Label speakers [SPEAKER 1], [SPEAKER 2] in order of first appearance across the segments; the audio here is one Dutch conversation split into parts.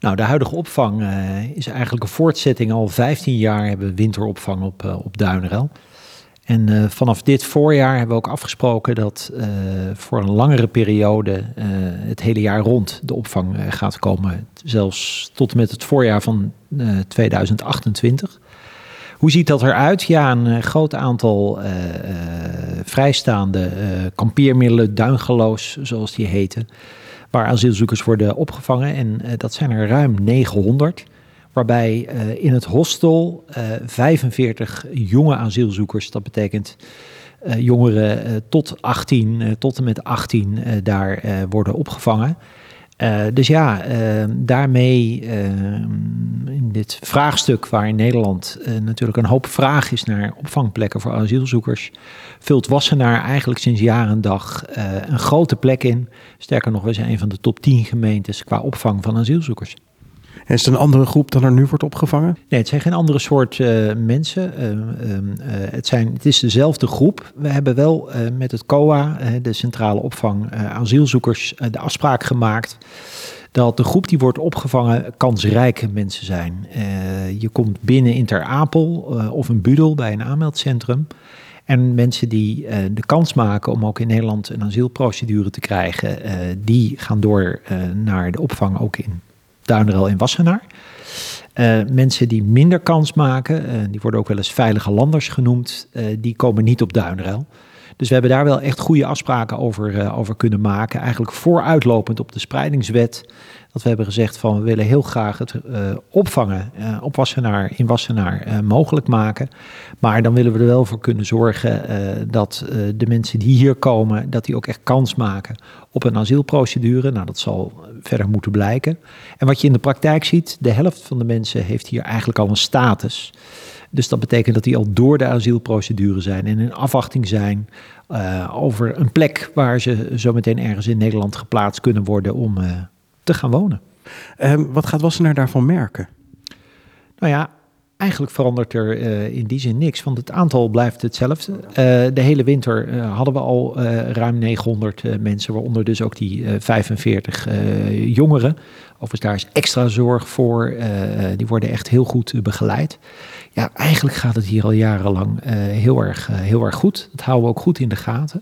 [SPEAKER 1] Nou, de huidige opvang is eigenlijk een voortzetting. Al 15 jaar hebben we winteropvang op, op Duinerel. En uh, vanaf dit voorjaar hebben we ook afgesproken dat uh, voor een langere periode uh, het hele jaar rond de opvang gaat komen. Zelfs tot en met het voorjaar van 2028. Hoe ziet dat eruit? Ja, een groot aantal vrijstaande kampeermiddelen, duingeloos zoals die heten, waar asielzoekers worden opgevangen. En dat zijn er ruim 900 waarbij uh, in het hostel uh, eh, 45 jonge asielzoekers, dat betekent jongeren tot 18, tot en met 18, daar worden opgevangen. Dus ja, daarmee in dit vraagstuk waar in Nederland natuurlijk een hoop vraag is naar opvangplekken voor asielzoekers, vult Wassenaar eigenlijk sinds jaren en dag een grote plek in. Sterker nog, we zijn een van de top 10 gemeentes qua opvang van asielzoekers
[SPEAKER 2] is het een andere groep dan er nu wordt opgevangen?
[SPEAKER 1] Nee, het zijn geen andere soort uh, mensen. Uh, uh, het, zijn, het is dezelfde groep. We hebben wel met het COA, de Centrale Opvang Asielzoekers, de afspraak gemaakt dat de groep die wordt opgevangen kansrijke mensen zijn. je komt binnen in Ter Apel of een Budel bij een aanmeldcentrum. En mensen die de kans maken om ook in Nederland een asielprocedure te krijgen, die gaan door naar de opvang ook in Duinerel en Wassenaar. Uh, mensen die minder kans maken, uh, die worden ook wel eens veilige landers genoemd, uh, die komen niet op Duinerel. Dus we hebben daar wel echt goede afspraken over, over kunnen maken. Eigenlijk vooruitlopend op de spreidingswet dat we hebben gezegd van we willen heel graag het uh, opvangen uh, op Wassenaar, in Wassenaar uh, mogelijk maken. Maar dan willen we er wel voor kunnen zorgen dat de mensen die hier komen, dat die ook echt kans maken op een asielprocedure. Nou, dat zal verder moeten blijken. En wat je in de praktijk ziet, de helft van de mensen heeft hier eigenlijk al een status. Dus dat betekent dat die al door de asielprocedure zijn en in afwachting zijn over een plek waar ze zometeen ergens in Nederland geplaatst kunnen worden om te gaan wonen.
[SPEAKER 2] Um, wat gaat Wassenaar daarvan merken?
[SPEAKER 1] Nou ja, eigenlijk verandert er uh, in die zin niks, want het aantal blijft hetzelfde. Uh, de hele winter uh, hadden we al ruim 900 mensen, waaronder dus ook die 45 jongeren. Overigens, daar is extra zorg voor. die worden echt heel goed begeleid. Ja, eigenlijk gaat het hier al jarenlang heel, erg, heel erg goed. Dat houden we ook goed in de gaten.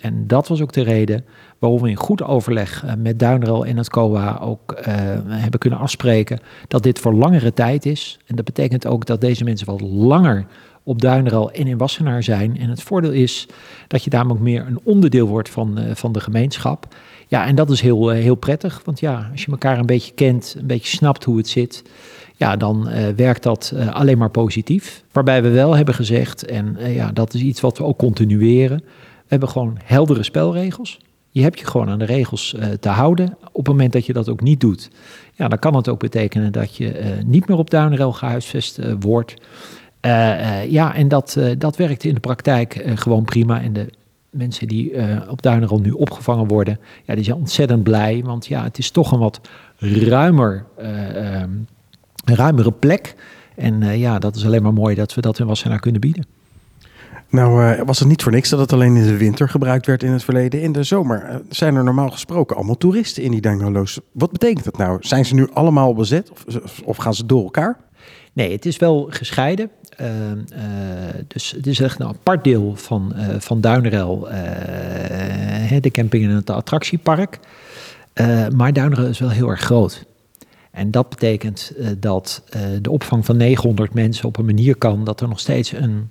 [SPEAKER 1] En dat was ook de reden waarom we in goed overleg uh, met Duinrel en het COA ook uh, hebben kunnen afspreken dat dit voor langere tijd is. En dat betekent ook dat deze mensen wat langer op Duinrel en in Wassenaar zijn. En het voordeel is dat je daarom ook meer een onderdeel wordt van, uh, van de gemeenschap. Ja, en dat is heel, heel prettig, want ja, als je elkaar een beetje kent, een beetje snapt hoe het zit, ja, dan werkt dat alleen maar positief. Waarbij we wel hebben gezegd, en ja, dat is iets wat we ook continueren, hebben gewoon heldere spelregels. Je hebt je gewoon aan de regels uh, te houden. Op het moment dat je dat ook niet doet, ja, dan kan het ook betekenen dat je uh, niet meer op Duinrel gehuisvest uh, wordt. ja, en dat, dat werkt in de praktijk gewoon prima. En de mensen die op Duinrel nu opgevangen worden, ja, die zijn ontzettend blij. Want ja, het is toch een wat ruimer, um, ruimere plek. En ja, dat is alleen maar mooi dat we dat in Wassenaar kunnen bieden.
[SPEAKER 2] Nou uh, was het niet voor niks dat het alleen in de winter gebruikt werd in het verleden. In de zomer uh, zijn er normaal gesproken allemaal toeristen in die Dangalo's. Wat betekent dat nou? Zijn ze nu allemaal bezet of, of gaan ze door elkaar?
[SPEAKER 1] Nee, het is wel gescheiden. Uh, dus het is echt een apart deel van, van Duinerel, de camping en het attractiepark. maar Duinerel is wel heel erg groot. En dat betekent dat de opvang van 900 mensen op een manier kan dat er nog steeds een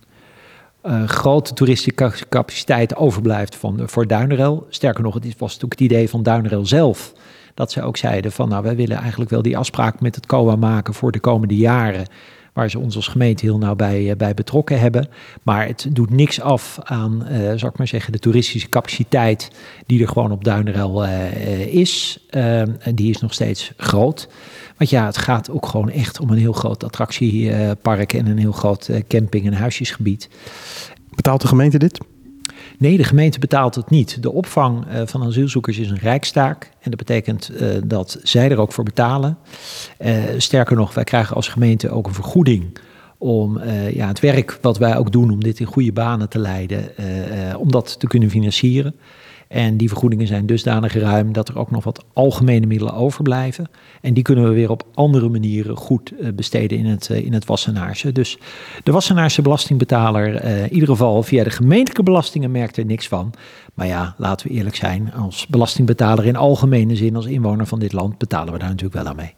[SPEAKER 1] uh, grote toeristische capaciteit overblijft van, voor Duinerel. Sterker nog, het was natuurlijk het idee van Duinerel zelf. Dat ze ook zeiden van nou, wij willen eigenlijk wel die afspraak met het COA maken voor de komende jaren. Waar ze ons als gemeente heel nauw bij, eh, bij betrokken hebben. Maar het doet niks af aan, uh, zal ik maar zeggen, de toeristische capaciteit die er gewoon op Duinerel uh, is. en die is nog steeds groot. Want ja, het gaat ook gewoon echt om een heel groot attractiepark en een heel groot eh, camping- en huisjesgebied.
[SPEAKER 2] Betaalt de gemeente dit?
[SPEAKER 1] Nee, de gemeente betaalt het niet. De opvang uh, van asielzoekers is een rijkstaak. En dat betekent uh, dat zij er ook voor betalen. Uh, sterker nog, wij krijgen als gemeente ook een vergoeding om ja, het werk wat wij ook doen om dit in goede banen te leiden, om dat te kunnen financieren. En die vergoedingen zijn dusdanig ruim dat er ook nog wat algemene middelen overblijven. En die kunnen we weer op andere manieren goed eh, besteden in het, in het Wassenaarse. Dus de Wassenaarse belastingbetaler, in ieder geval via de gemeentelijke belastingen, merkt er niks van. Maar ja, laten we eerlijk zijn, als belastingbetaler in algemene zin, als inwoner van dit land, betalen we daar natuurlijk wel aan mee.